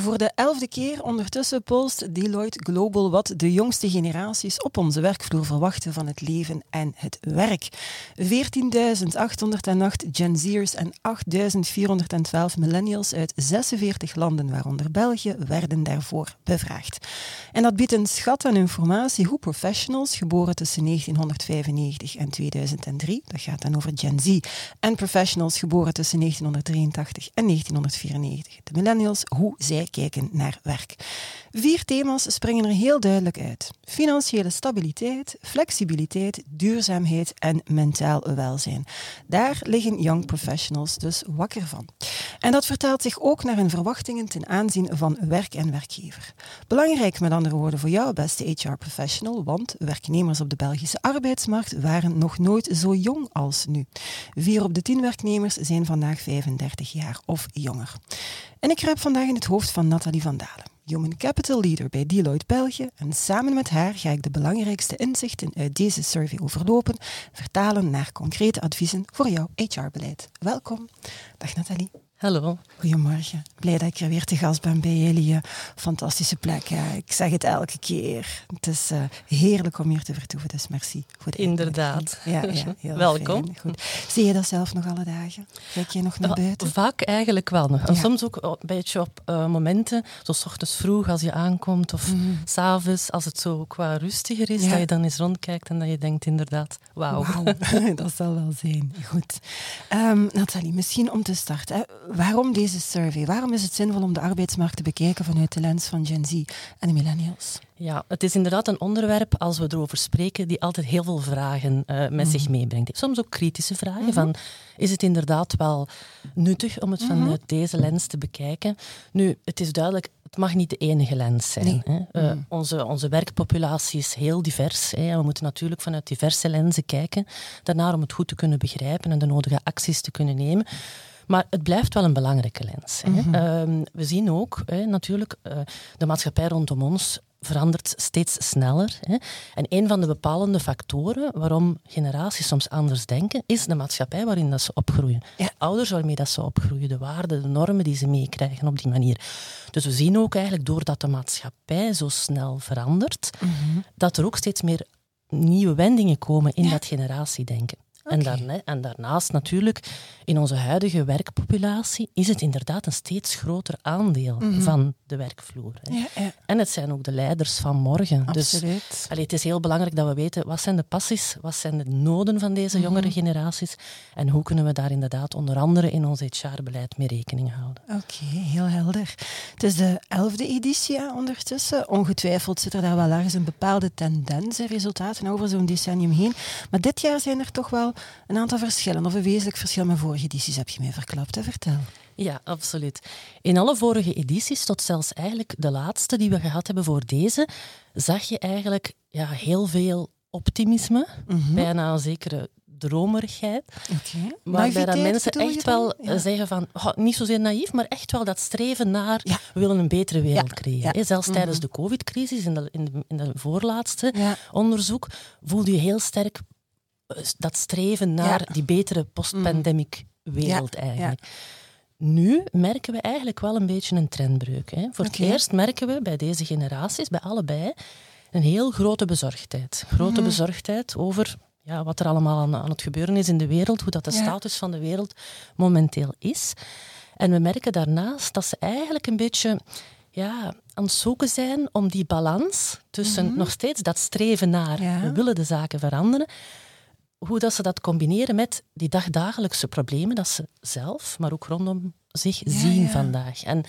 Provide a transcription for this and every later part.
Voor de elfde keer ondertussen polst Deloitte Global wat de jongste generaties op onze werkvloer verwachten van het leven en het werk. 14.808 Gen Z'ers en 8.412 millennials uit 46 landen, waaronder België, werden daarvoor bevraagd. En dat biedt een schat aan informatie hoe professionals, geboren tussen 1995 en 2003, dat gaat dan over Gen Z, en professionals geboren tussen 1983 en 1994, de millennials, hoe zij kijken naar werk. Vier thema's springen er heel duidelijk uit: financiële stabiliteit, flexibiliteit, duurzaamheid en mentaal welzijn. Daar liggen young professionals dus wakker van. En dat vertaalt zich ook naar hun verwachtingen ten aanzien van werk en werkgever. Belangrijk met andere woorden voor jou, beste HR-professional, want werknemers op de Belgische arbeidsmarkt waren nog nooit zo jong als nu. Vier op de tien werknemers zijn vandaag 35 jaar of jonger. En ik kruip vandaag in het hoofd van Nathalie van Dalen, Human Capital Leader bij Deloitte België. En samen met haar ga ik de belangrijkste inzichten uit deze survey overlopen, vertalen naar concrete adviezen voor jouw HR-beleid. Welkom. Dag Nathalie. Hallo. Goedemorgen. Blij dat ik er weer te gast ben bij jullie. Eh, fantastische plek. Ik zeg het elke keer. Het is uh, heerlijk om hier te vertoeven, dus merci de Inderdaad. Ja, ja, heel Welkom. Goed. Zie je dat zelf nog alle dagen? Kijk je nog naar buiten? Vaak eigenlijk wel. En soms ook een beetje op uh, momenten, zoals ochtends vroeg als je aankomt of mm. s'avonds als het zo qua rustiger is, dat je dan eens rondkijkt en dat je denkt inderdaad, wauw. Wow. dat zal wel zijn. Goed. Um, Nathalie, misschien om te starten. Hè waarom deze survey? Waarom is het zinvol om de arbeidsmarkt te bekijken vanuit de lens van Gen Z en de millennials? Ja, het is inderdaad een onderwerp, als we erover spreken, die altijd heel veel vragen uh, met zich mhm. meebrengt. Soms ook kritische vragen mm van, is het inderdaad wel nuttig om het vanuit mhm. deze lens te bekijken? Nu, het is duidelijk, het mag niet de enige lens zijn. Hè. Uh, onze, onze werkpopulatie is heel divers. Hè. We moeten natuurlijk vanuit diverse lenzen kijken, daarnaar om het goed te kunnen begrijpen en de nodige acties te kunnen nemen. Maar het blijft wel een belangrijke lens. Mhm. Ehm, we zien ook hè, natuurlijk, uh, de maatschappij rondom ons verandert steeds sneller. Hè. En een van de bepalende factoren waarom generaties soms anders denken, is de maatschappij waarin dat ze opgroeien. De ouders waarmee dat ze opgroeien, de waarden, de normen die ze meekrijgen op die manier. Dus we zien ook eigenlijk, doordat de maatschappij zo snel verandert, mhm. dat er ook steeds meer nieuwe wendingen komen in dat generatiedenken. En, daarna, en, daarnaast natuurlijk, in onze huidige werkpopulatie is het inderdaad een steeds groter aandeel mhm. van de werkvloer. Ja, ja. En het zijn ook de leiders van morgen. Dus, Absoluut. Dus allee, het is heel belangrijk dat we weten wat zijn de passies, wat zijn de noden van deze mhm. jongere generaties en hoe kunnen we daar inderdaad onder andere in ons HR-beleid mee rekening houden. Oké, heel helder. Het is de elfde editie ondertussen. Ongetwijfeld zit er daar wel ergens een bepaalde tendens en resultaten over zo'n decennium heen. Maar dit jaar zijn er toch wel een aantal verschillen, of een wezenlijk verschil met vorige edities, heb je mij verklapt. Hè? Vertel. Ja, absoluut. In alle vorige edities, tot zelfs eigenlijk de laatste die we gehad hebben voor deze, zag je eigenlijk ja, heel veel optimisme, mhm. bijna een zekere dromerigheid. Okay. Waarbij dat mensen echt wel zeggen van, oh, niet zozeer naïef, maar echt wel dat streven naar, we willen een betere wereld creëren. Zelfs mhm. tijdens de covid-crisis, in de, in, de, in de voorlaatste onderzoek, voelde je heel sterk dat streven naar die betere post-pandemic wereld eigenlijk. Nu merken we eigenlijk wel een beetje een trendbreuk. Hè. Voor het eerst merken we bij deze generaties, bij allebei, een heel grote bezorgdheid. Grote mhm. bezorgdheid over ja, wat er allemaal aan, aan, het gebeuren is in de wereld, hoe dat de status van de wereld momenteel is. En we merken daarnaast dat ze eigenlijk een beetje ja, aan het zoeken zijn om die balans tussen mhm. nog steeds dat streven naar we willen de zaken veranderen, hoe dat ze dat combineren met die dagdagelijkse problemen dat ze zelf, maar ook rondom zich zien vandaag. En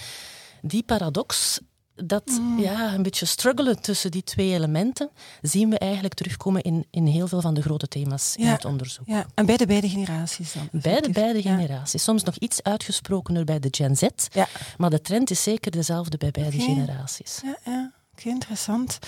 die paradox, dat mm. ja, een beetje struggelen tussen die twee elementen, zien we eigenlijk terugkomen in, in heel veel van de grote thema's in het onderzoek. Ja. En bij de beide generaties dan? Bij de beide generaties. Soms nog iets uitgesprokener bij de Gen Z, maar de trend is zeker dezelfde bij beide generaties. Ja, ja. Interessant.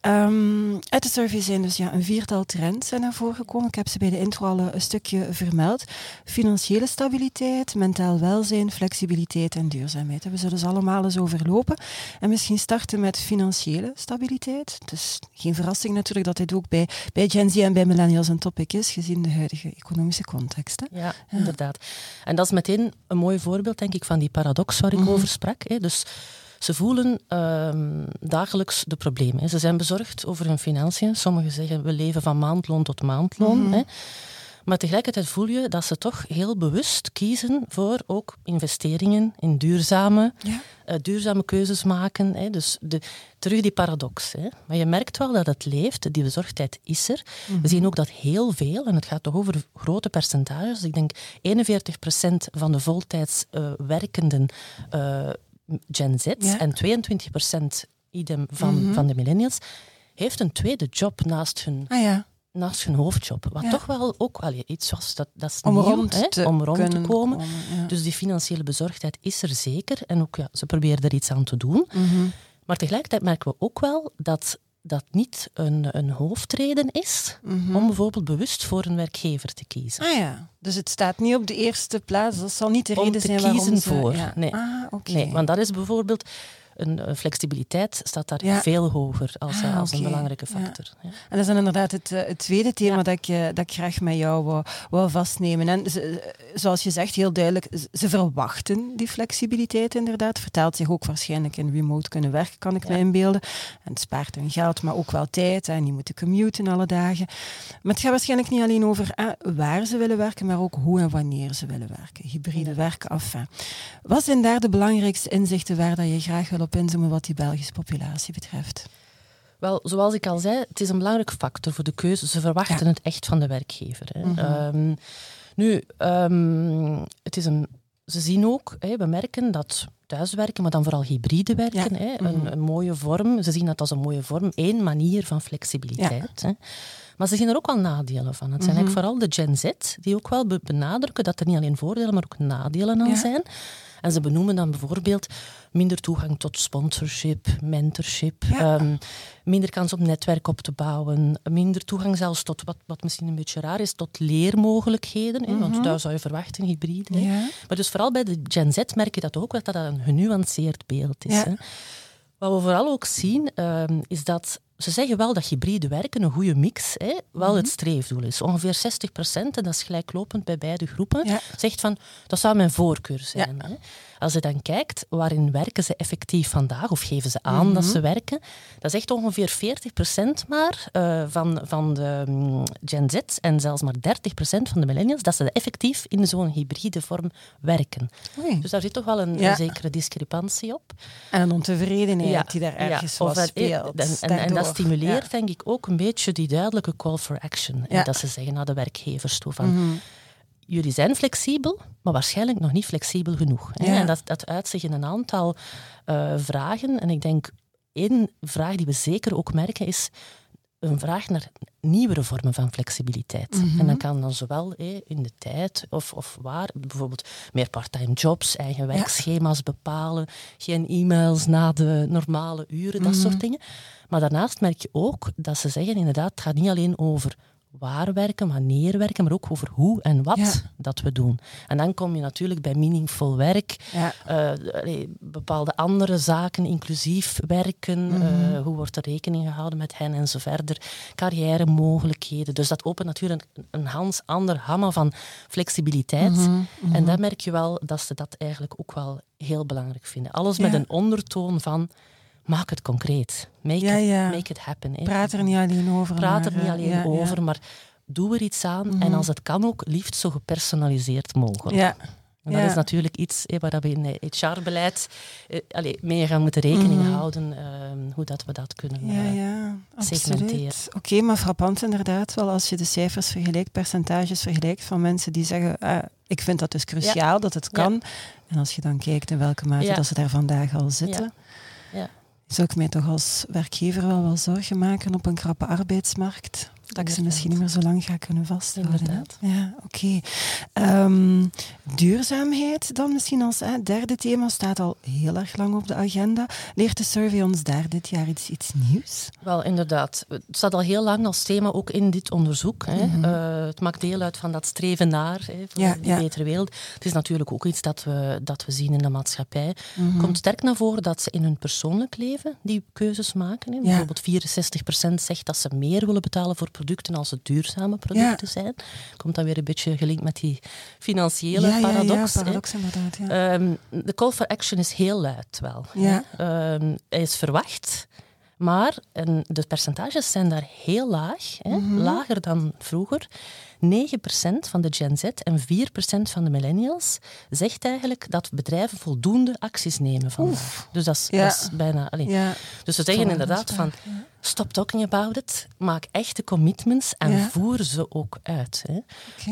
Um, uit de survey zijn dus ja, een viertal trends naar voren gekomen. Ik heb ze bij de intro al een stukje vermeld. Financiële stabiliteit, mentaal welzijn, flexibiliteit en duurzaamheid. We zullen ze allemaal eens overlopen. En misschien starten met financiële stabiliteit. Het is geen verrassing natuurlijk dat dit ook bij, bij Gen Z en bij millennials een topic is, gezien de huidige economische context. Hè? Ja, inderdaad. En dat is meteen een mooi voorbeeld, denk ik, van die paradox waar ik mhm. over sprak. Hè. Dus ze voelen ehm, dagelijks de problemen. Ze zijn bezorgd over hun financiën. Sommigen zeggen we leven van maandloon tot maandloon. Mhm. hè. Maar tegelijkertijd voel je dat ze toch heel bewust kiezen voor ook investeringen in duurzame, ja. uh, duurzame keuzes maken. Hè. Dus de, terug die paradox. Hè. Maar je merkt wel dat het leeft, die bezorgdheid is er. We mhm. zien ook dat heel veel, en het gaat toch over grote percentages, ik denk 41% van de voltijds uh, werkenden uh, Gen Z en 22% idem van, mhm. van de millennials, heeft een tweede job naast hun, ah, ja. naast hun hoofdjob. Wat toch wel ook allee, iets was, dat, dat is om nieuw, rond hè, te, om rond te komen. komen dus die financiële bezorgdheid is er zeker. En ook, ja, ze proberen er iets aan te doen. Mhm. Maar tegelijkertijd merken we ook wel dat dat niet een, een hoofdreden is mhm. om bijvoorbeeld bewust voor een werkgever te kiezen. Ah ja, dus het staat niet op de eerste plaats. Dat zal niet de reden zijn waarom kiezen ze... voor. Ja. Nee. Ah, okay. nee, want dat is bijvoorbeeld een, flexibiliteit staat daar veel hoger als, ah, als een belangrijke factor. Ja. En dat is dan inderdaad het, eh, het tweede thema dat, ik, eh, dat ik graag met jou wou, wou vastnemen. En ze, zoals je zegt, heel duidelijk, ze verwachten die flexibiliteit inderdaad. Vertaalt zich ook waarschijnlijk in remote kunnen werken, kan ik me inbeelden. En het spaart hun geld, maar ook wel tijd. En die moeten commuten alle dagen. Maar het gaat waarschijnlijk niet alleen over waar ze willen werken, maar ook hoe en wanneer ze willen werken. Hybride werken, enfin. Wat zijn daar de belangrijkste inzichten waar dat je graag wil op inzoomen wat die Belgische populatie betreft? Wel, zoals ik al zei, het is een belangrijke factor voor de keuze. Ze verwachten het echt van de werkgever. Hè. Mhm. Ehm, nu, um, het is een, ze zien ook, hè, we merken dat thuiswerken, maar dan vooral hybride werken, hè, Mhm. een, een, mooie vorm. Ze zien dat als een mooie vorm, één manier van flexibiliteit. Hè. Maar ze zien er ook wel nadelen van. Het zijn Mhm. eigenlijk vooral de Gen Z die ook wel benadrukken dat er niet alleen voordelen, maar ook nadelen aan Ja. zijn. En ze benoemen dan bijvoorbeeld minder toegang tot sponsorship, mentorship, Ja. ehm, minder kans om netwerk op te bouwen, minder toegang zelfs tot, wat, wat misschien een beetje raar is, tot leermogelijkheden. want Mhm. daar zou je verwachten, hybride. Ja. Maar dus vooral bij de Gen Z merk je dat ook wel, dat dat een genuanceerd beeld is. Ja. Wat we vooral ook zien, ehm, is dat ze zeggen wel dat hybride werken, een goede mix, hè, wel Mhm. het streefdoel is. Ongeveer 60 procent, en dat is gelijklopend bij beide groepen, Ja. zegt van, dat zou mijn voorkeur zijn. Hè. Als je dan kijkt, waarin werken ze effectief vandaag, of geven ze aan dat Mhm. ze werken, dat is echt ongeveer 40 procent maar eh, van, van de mm, Gen Z en zelfs maar 30 procent van de millennials, dat ze effectief in zo'n hybride vorm werken. Dus daar zit toch wel een, Ja. een zekere discrepantie op. En een ontevredenheid die daar ergens of wat het- speelt. En, en, en dat stimuleert, Ja. denk ik, ook een beetje die duidelijke call for action. En Ja. dat ze zeggen naar de werkgevers toe van... Mhm. Jullie zijn flexibel, maar waarschijnlijk nog niet flexibel genoeg. Hè? Ja. En dat, dat uit zich in een aantal eh, vragen. En ik denk, één vraag die we zeker ook merken is een vraag naar nieuwere vormen van flexibiliteit. Mhm. En dat kan dan zowel hé, in de tijd of, of waar, bijvoorbeeld meer part-time jobs, eigen werkschema's bepalen, geen e-mails na de normale uren, dat Mhm. soort dingen. Maar daarnaast merk je ook dat ze zeggen, inderdaad, het gaat niet alleen over waar werken, wanneer werken, maar ook over hoe en wat Ja. dat we doen. En dan kom je natuurlijk bij meaningful werk, Ja. eh, bepaalde andere zaken, inclusief werken, Mhm. eh, hoe wordt er rekening gehouden met hen en zo verder, carrière-mogelijkheden. Dus dat opent natuurlijk een, een hans ander hammer van flexibiliteit. Mhm, mhm. En daar merk je wel dat ze dat eigenlijk ook wel heel belangrijk vinden. Alles met een ondertoon van maak het concreet. Make, Ja, it, make it happen. hè. Praat er niet alleen over. Praat er maar, niet eh, alleen ja, over, maar doe er iets aan. Mhm. En als het kan ook, liefst zo gepersonaliseerd mogelijk. Ja. En dat is natuurlijk iets eh, waar we in het HR-beleid eh, allee, mee gaan moeten rekening Mhm. houden, eh, hoe dat we dat kunnen Ja, eh, ja, segmenteren. Oké, maar frappant inderdaad wel als je de cijfers vergelijkt, percentages vergelijkt van mensen die zeggen, ah, ik vind dat dus cruciaal dat het kan. En als je dan kijkt in welke mate dat ze daar vandaag al zitten, Ja. Zou ik mij toch als werkgever wel wel zorgen maken op een krappe arbeidsmarkt. Dat ik ze misschien niet meer zo lang ga kunnen vasthouden. Inderdaad. Ja, oké. Ehm, duurzaamheid dan misschien als hè, derde thema staat al heel erg lang op de agenda. Leert de survey ons daar dit jaar iets, iets nieuws? Wel, inderdaad. Het staat al heel lang als thema ook in dit onderzoek. Hè. Mhm. Eh, het maakt deel uit van dat streven naar hè, voor Ja, een ja. betere wereld. Het is natuurlijk ook iets dat we, dat we zien in de maatschappij. Mhm. Komt sterk naar voren dat ze in hun persoonlijk leven die keuzes maken. Hè. Bijvoorbeeld 64% zegt dat ze meer willen betalen voor producten als het duurzame producten zijn. Komt dan weer een beetje gelinkt met die financiële ja, ja, paradox. Ja, paradox inderdaad. Ja. Ehm, de call for action is heel luid wel. Ja. Ehm, hij is verwacht, maar en de percentages zijn daar heel laag, hè, Mhm. lager dan vroeger. 9% van de Gen Z en 4% van de millennials zegt eigenlijk dat bedrijven voldoende acties nemen vandaag. Dus dat is, Ja. dat is bijna... allee. ja. Dus ze zeggen inderdaad van, stop talking about it, maak echte commitments en Ja. voer ze ook uit. Hè.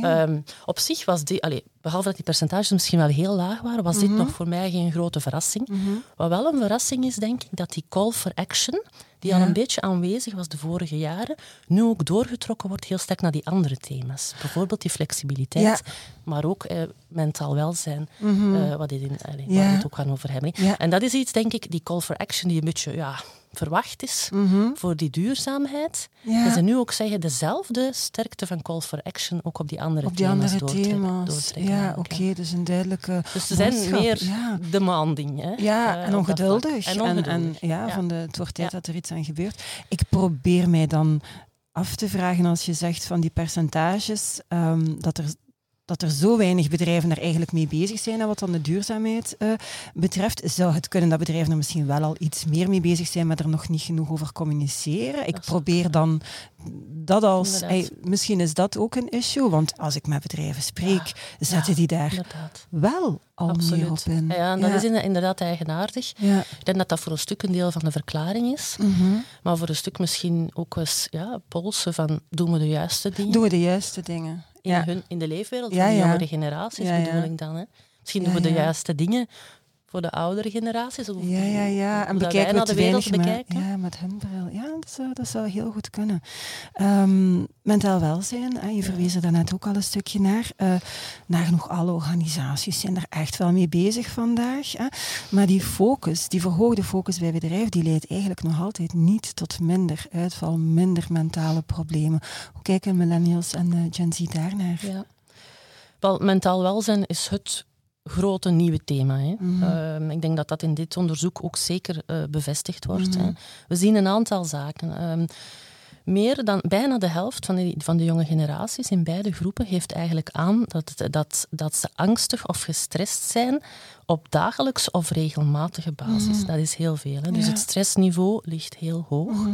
Ehm, op zich was die, allee, behalve dat die percentages misschien wel heel laag waren, was dit Mhm. nog voor mij geen grote verrassing. Wat wel een verrassing is, denk ik, dat die call for action, die Ja. al een beetje aanwezig was de vorige jaren, nu ook doorgetrokken wordt heel sterk naar die andere thema's. Bijvoorbeeld die flexibiliteit, Ja. maar ook eh, mentaal welzijn, eh, wat dit in, allee, waar we het ook gaan over hebben. En dat is iets, denk ik, die call for action die een beetje ja, verwacht is Mhm. voor die duurzaamheid. Ja. Dat ze nu ook zeggen, dezelfde sterkte van call for action ook op die andere Op die thema's andere thema's. doortrekken Ja, oké, dus een duidelijke. Dus ze zijn meer Ja. demanding. Hè? Ja, eh, en ongeduldig. En En, en, ongeduldig. ja, Ja. van de, het wordt tijd dat er iets aan gebeurt. Ik probeer mij dan af te vragen als je zegt van die percentages, ehm, dat er dat er zo weinig bedrijven daar eigenlijk mee bezig zijn en wat dan de duurzaamheid eh, betreft, zou het kunnen dat bedrijven er misschien wel al iets meer mee bezig zijn, maar er nog niet genoeg over communiceren. Ik probeer dan dat als... Misschien is dat ook een issue, want als ik met bedrijven spreek, zetten Ja, die daar Inderdaad. wel al meer op in. Ja, en dat is inderdaad- eigenaardig. Ik denk dat dat voor een stuk een deel van de verklaring is. Mhm. Maar voor een stuk misschien ook eens ja, polsen van doen we de juiste dingen Doen we de juiste dingen? In, Ja. hun, in de leefwereld van de jongere generaties, bedoel ik dan. Hè. Misschien doen we de juiste dingen voor de oudere generaties. Of Ja, ja, ja. En naar de wereld weinig bekijken. ja, met hun bril. Ja, dat zou, dat zou heel goed kunnen. Ehm, mentaal welzijn, hè, je verwees er daarnet ook al een stukje naar. Eh nagenoeg alle organisaties zijn er echt wel mee bezig vandaag. Hè. Maar die focus, die verhoogde focus bij bedrijven, die leidt eigenlijk nog altijd niet tot minder uitval, minder mentale problemen. Hoe kijken millennials en eh, Gen Z daarnaar? Ja. Wel, mentaal welzijn is het grote nieuwe thema. Hè. Mhm. Ehm, ik denk dat dat in dit onderzoek ook zeker eh, bevestigd wordt. Mhm. hè. We zien een aantal zaken. Ehm, meer dan bijna de helft van de, van de jonge generaties in beide groepen geeft eigenlijk aan dat, dat, dat ze angstig of gestrest zijn op dagelijks of regelmatige basis. Dat is heel veel. Hè. Dus Ja. het stressniveau ligt heel hoog. Mhm.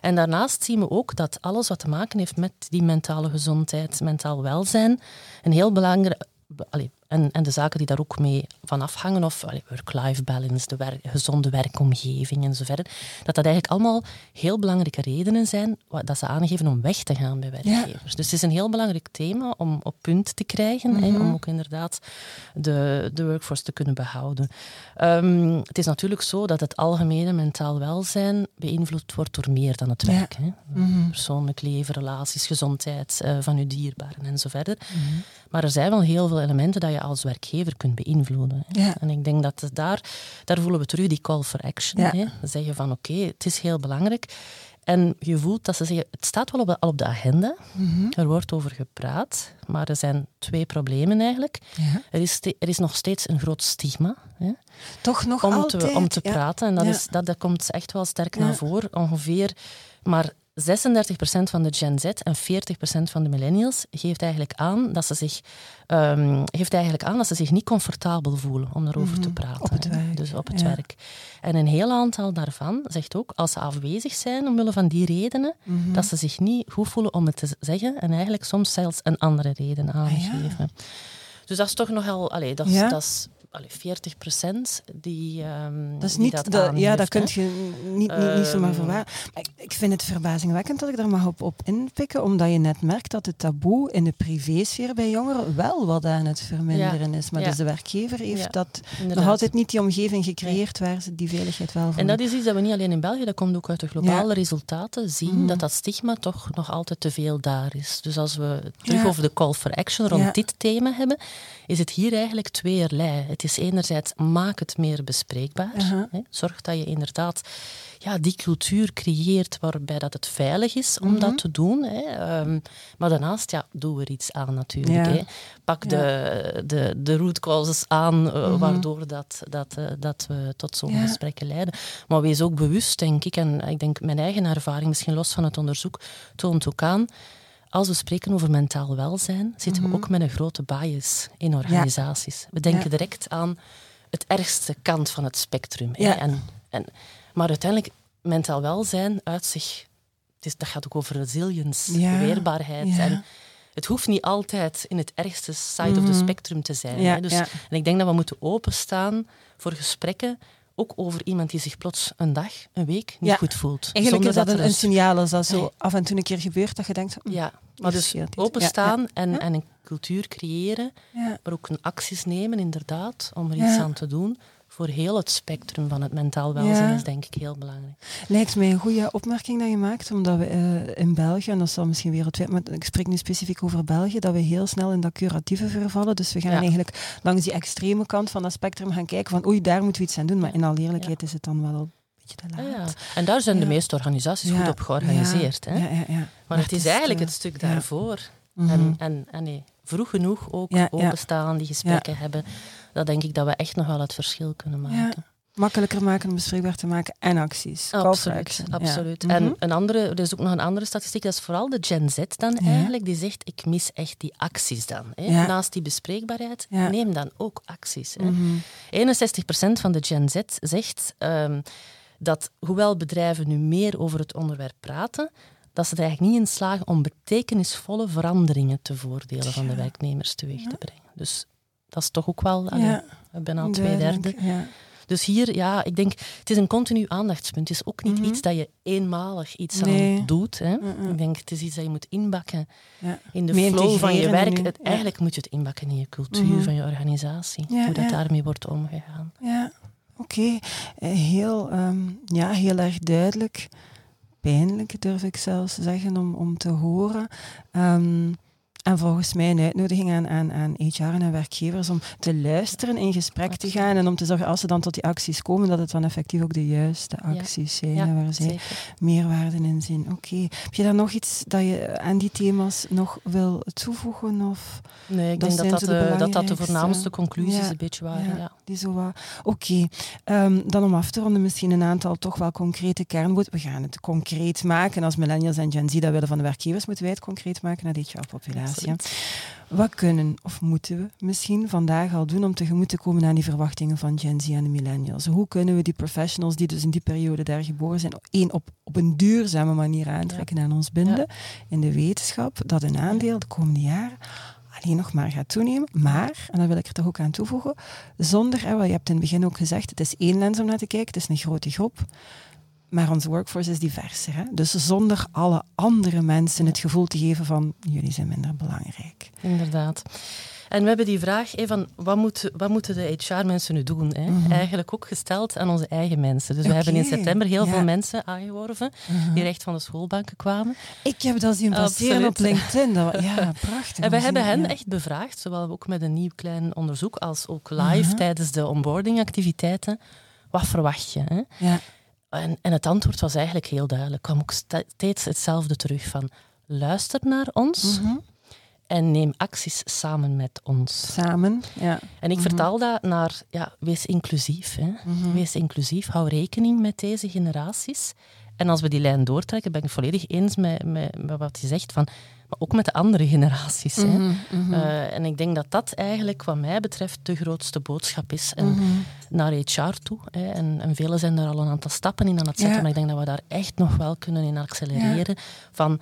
En daarnaast zien we ook dat alles wat te maken heeft met die mentale gezondheid, mentaal welzijn, een heel belangrijk. Allee, en, en de zaken die daar ook mee van afhangen, of work-life balance, de wer- gezonde werkomgeving en zo verder, dat dat eigenlijk allemaal heel belangrijke redenen zijn dat ze aangeven om weg te gaan bij werkgevers. Dus het is een heel belangrijk thema om op punt te krijgen, Mhm. om ook inderdaad de, de workforce te kunnen behouden. Ehm, het is natuurlijk zo dat het algemene mentaal welzijn beïnvloed wordt door meer dan het Ja. werk. Hè. Mhm. Persoonlijk leven, relaties, gezondheid eh, van je dierbaren en zo verder. Mhm. Maar er zijn wel heel veel elementen dat je als werkgever kunt beïnvloeden. hè. Ja. En ik denk dat daar, daar voelen we terug die call for action. Ja. Hè. Zeggen van oké, het is heel belangrijk. En je voelt dat ze zeggen, het staat wel op de, al op de agenda. Mhm. Er wordt over gepraat, maar er zijn twee problemen eigenlijk. Ja. Er is, er is nog steeds een groot stigma hè, Toch nog om, altijd. te, om te ja. praten. En dat, Ja. is, dat, dat komt echt wel sterk naar voren. Ongeveer maar 36% van de Gen Z en 40% van de millennials geeft eigenlijk aan dat ze zich, ehm, geeft eigenlijk aan dat ze zich niet comfortabel voelen om daarover te Mhm. praten. Op het hè. werk, Dus op het ja. werk. En een heel aantal daarvan zegt ook, als ze afwezig zijn omwille van die redenen, Mhm. dat ze zich niet goed voelen om het te zeggen en eigenlijk soms zelfs een andere reden Ah, aangeven. Dus dat is toch nogal, allee, dat, is, Ja. dat is allee, 40 procent die, um, dat is niet, dat dat, ja, dat kun je niet, niet, niet zomaar ehm, verwaren. Ik, ik vind het verbazingwekkend dat ik daar mag op, op inpikken, omdat je net merkt dat het taboe in de privésfeer bij jongeren wel wat aan het verminderen is. Maar dus de werkgever heeft dat nog altijd niet die omgeving gecreëerd waar ze die veiligheid wel voor En dat is iets dat we niet alleen in België, dat komt ook uit de globale resultaten, zien mhm. dat dat stigma toch nog altijd te veel daar is. Dus als we terug over de call for action rond dit thema hebben, is het hier eigenlijk tweeërlei. Het is enerzijds maak het meer bespreekbaar. hè, zorg dat je inderdaad ja, die cultuur creëert waarbij dat het veilig is om dat mhm. te doen. Hè. Ehm, maar daarnaast, ja, doe er iets aan natuurlijk. Hè. Pak de, de, de root causes aan uh, waardoor dat, dat, uh, dat we tot zo'n gesprekken leiden. Maar wees ook bewust, denk ik, en ik denk mijn eigen ervaring, misschien los van het onderzoek, toont ook aan als we spreken over mentaal welzijn, zitten we mhm. ook met een grote bias in organisaties. We denken direct aan het ergste kant van het spectrum. En, en, maar uiteindelijk, mentaal welzijn uit zich, het is, dat gaat ook over resilience, weerbaarheid. En het hoeft niet altijd in het ergste side of the mhm. spectrum te zijn. Hè. Dus, En ik denk dat we moeten openstaan voor gesprekken ook over iemand die zich plots een dag, een week niet goed voelt. Eigenlijk is dat, een, een, signaal als dat zo af en toe een keer gebeurt, dat je denkt... Hm, ja, maar dus openstaan En, en een cultuur creëren, maar ook een acties nemen inderdaad, om er iets aan te doen voor heel het spectrum van het mentaal welzijn is denk ik heel belangrijk. Lijkt mij een goede opmerking dat je maakt, omdat we uh, in België, en dat zal misschien wereldwijd, maar ik spreek nu specifiek over België, dat we heel snel in dat curatieve vervallen. Dus we gaan eigenlijk langs die extreme kant van dat spectrum gaan kijken van oei, daar moeten we iets aan doen. Maar in al eerlijkheid is het dan wel een beetje te laat. Ja, En daar zijn de meeste organisaties goed op georganiseerd. Hè? Maar, maar, het is, eigenlijk het stuk daarvoor. Mhm. En, en, en nee, vroeg genoeg ook openstaan, die gesprekken hebben dat denk ik dat we echt nog wel het verschil kunnen maken. Makkelijker maken, bespreekbaar te maken en acties. Absoluut. absoluut. En mhm. een andere, er is ook nog een andere statistiek, dat is vooral de Gen Z dan eigenlijk, die zegt ik mis echt die acties dan. Hè. Naast die bespreekbaarheid, neem dan ook acties. Hè. 61% mhm. van de Gen Z zegt um, dat hoewel bedrijven nu meer over het onderwerp praten, dat ze er eigenlijk niet in slagen om betekenisvolle veranderingen te voordelen van de werknemers teweeg te brengen. Dus dat is toch ook wel ja. bijna twee derde. Dus hier, ja, ik denk, het is een continu aandachtspunt. Het is ook niet mhm. iets dat je eenmalig iets aan doet. Hè. Ik denk, het is iets dat je moet inbakken ja. in de flow van je werk. Het, eigenlijk moet je het inbakken in je cultuur mhm. van je organisatie. hoe dat daarmee wordt omgegaan. Ja, oké. Eh, heel, um, ja, heel erg duidelijk. Pijnlijk, durf ik zelfs zeggen, om, om te horen. Um, en volgens mij een uitnodiging aan, aan, aan HR en werkgevers om te luisteren, in gesprek te gaan en om te zorgen als ze dan tot die acties komen, dat het dan effectief ook de juiste acties zijn waar ze meerwaarde in zien. Oké. Heb je daar nog iets dat je aan die thema's nog wil toevoegen? Of nee, ik denk dat dat, de, dat dat de voornaamste conclusies een beetje waren. Ja, Die zo Oké. Ehm, dan om af te ronden misschien een aantal toch wel concrete kernwoorden. We gaan het concreet maken. Als millennials en Gen Z dat willen van de werkgevers, moeten wij het concreet maken naar dit Wat kunnen of moeten we misschien vandaag al doen om tegemoet te komen aan die verwachtingen van Gen Z en de millennials? Hoe kunnen we die professionals die dus in die periode daar geboren zijn, één, op, op een duurzame manier aantrekken en ons binden in de wetenschap dat een aandeel de komende jaren alleen nog maar gaat toenemen. Maar, en daar wil ik er toch ook aan toevoegen, zonder, je hebt in het begin ook gezegd, het is één lens om naar te kijken, het is een grote groep. Maar onze workforce is diverser. Hè? Dus zonder alle andere mensen het gevoel te geven van jullie zijn minder belangrijk. Inderdaad. En we hebben die vraag van wat, moet, wat moeten de HR-mensen nu doen? Hè? Mhm. Eigenlijk ook gesteld aan onze eigen mensen. Dus we hebben in september heel veel mensen aangeworven mhm. die recht van de schoolbanken kwamen. Ik heb dat zien passeren op LinkedIn. ja, prachtig. En we hebben hen echt bevraagd, zowel ook met een nieuw klein onderzoek als ook live mhm. tijdens de onboardingactiviteiten. Wat verwacht je? Hè? Ja. En, en het antwoord was eigenlijk heel duidelijk. kwam ook steeds hetzelfde terug van luister naar ons mhm. en neem acties samen met ons. Samen, ja. En ik mhm. vertaal dat naar, ja, wees inclusief. Hè. Mhm. Wees inclusief, hou rekening met deze generaties. En als we die lijn doortrekken, ben ik volledig eens met, met, met wat je zegt van maar ook met de andere generaties. hè. Mhm, mhm. Eh, en ik denk dat dat eigenlijk, wat mij betreft, de grootste boodschap is. En mhm. naar HR toe. Hè. En, en velen zijn daar al een aantal stappen in aan het zetten, maar ik denk dat we daar echt nog wel kunnen in accelereren. Van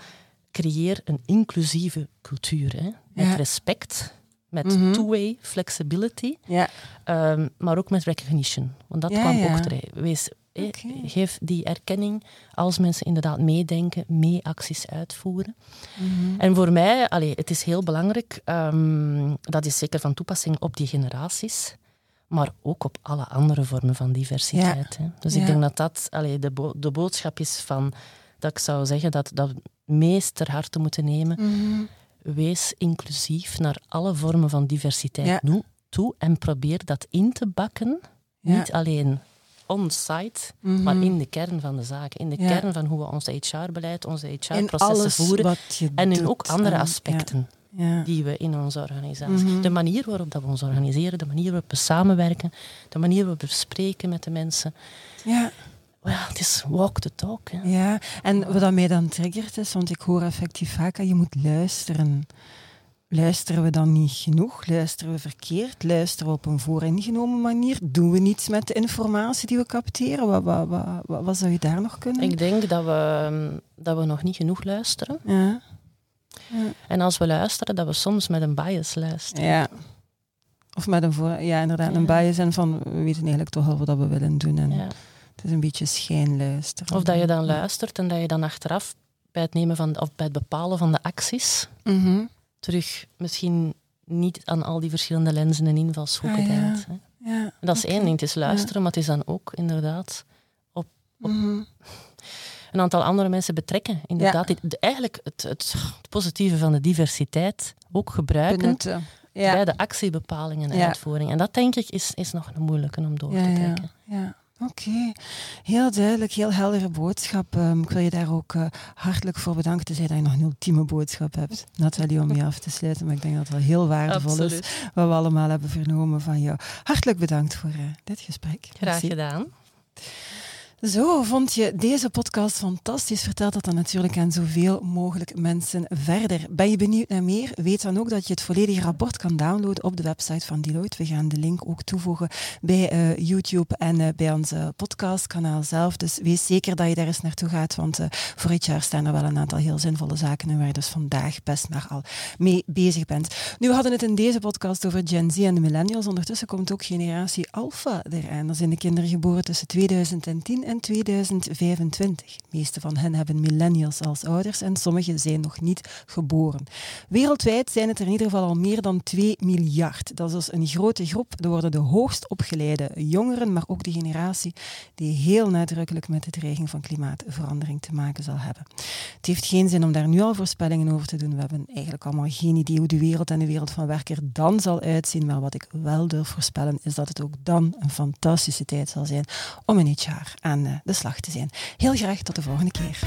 creëer een inclusieve cultuur. Hè. Met respect met mm two-way flexibility, Ja. ehm, maar ook met recognition. Want dat Ja, kwam ook terug. Wees, Oké. Geef die erkenning als mensen inderdaad meedenken, mee acties uitvoeren. Mhm. En voor mij, allee, het is heel belangrijk, ehm, dat is zeker van toepassing op die generaties, maar ook op alle andere vormen van diversiteit. Hè. Dus Ja. ik denk dat dat allee, de, bo- de boodschap is van, dat ik zou zeggen dat dat meest ter harte moeten nemen. Mhm. Wees inclusief naar alle vormen van diversiteit Ja. toe en probeer dat in te bakken, niet alleen on-site, Mhm. maar in de kern van de zaken, in de Ja. kern van hoe we ons HR-beleid, onze HR-processen voeren. En in doet. ook andere En- aspecten Ja. Die we in onze organisatie. Mhm. De manier waarop dat we ons organiseren, de manier waarop we samenwerken, de manier waarop we spreken met de mensen. Ja. Well, het is walk the talk. Hè. Ja, en wat dat mij dan triggert is, want ik hoor effectief vaak dat je moet luisteren. Luisteren we dan niet genoeg? Luisteren we verkeerd? Luisteren we op een vooringenomen manier? Doen we niets met de informatie die we capteren? Wat, wat, wat, wat, wat zou je daar nog kunnen? Ik denk dat we, mm, dat we nog niet genoeg luisteren. Ja. En als we luisteren, dat we soms met een bias luisteren. ja. Of met een voor, ja, inderdaad, een Ja. bias en van we weten eigenlijk toch al wat we willen doen. En Ja. het is een beetje schijnluisteren. Of dat je dan luistert en dat je dan achteraf bij het, nemen van, of bij het bepalen van de acties Mhm. Terug misschien niet aan al die verschillende lenzen en invalshoeken Ah, ja. denkt. Hè. Ja. Dat is één ding, het is luisteren, maar het is dan ook inderdaad op- Mhm. een aantal andere mensen betrekken. Inderdaad, Dit- eigenlijk het, het, het positieve van de diversiteit ook gebruiken bij de actiebepaling en uitvoering. En dat denk ik is, is nog een moeilijke om door te ja, trekken. ja. Oké, heel duidelijk, heel heldere boodschap. Ehm, ik wil je daar ook eh, hartelijk voor bedanken. Tenzij dat je nog een ultieme boodschap hebt, Nathalie, om je af te sluiten. Maar ik denk dat het wel heel waardevol is wat we allemaal hebben vernomen van jou. Hartelijk bedankt voor eh, dit gesprek. Graag Merci. gedaan. Zo, vond je deze podcast fantastisch? Vertel dat dan natuurlijk aan zoveel mogelijk mensen verder. Ben je benieuwd naar meer? Weet dan ook dat je het volledige rapport kan downloaden op de website van Deloitte. We gaan de link ook toevoegen bij eh, YouTube en eh, bij ons eh, podcastkanaal zelf. Dus wees zeker dat je daar eens naartoe gaat, want voor het jaar staan er wel een aantal heel zinvolle zaken in waar je dus vandaag best maar al mee bezig bent. Nu, we hadden het in deze podcast over Gen Z en de millennials. Ondertussen komt ook generatie Alpha eraan. Dat zijn de kinderen geboren tussen 2010 en 2025. De meeste van hen hebben millennials als ouders en sommigen zijn nog niet geboren. Wereldwijd zijn het er in ieder geval al meer dan 2 miljard. Dat is dus een grote groep. Er worden de hoogst opgeleide jongeren, maar ook de generatie die heel nadrukkelijk met de dreiging van klimaatverandering te maken zal hebben. Het heeft geen zin om daar nu al voorspellingen over te doen. We hebben eigenlijk allemaal geen idee hoe de wereld en de wereld van werk er dan zal uitzien. Maar wat ik wel durf voorspellen, is dat het ook dan een fantastische tijd zal zijn om in HR aan eh, de slag te zijn. Heel graag tot de volgende keer.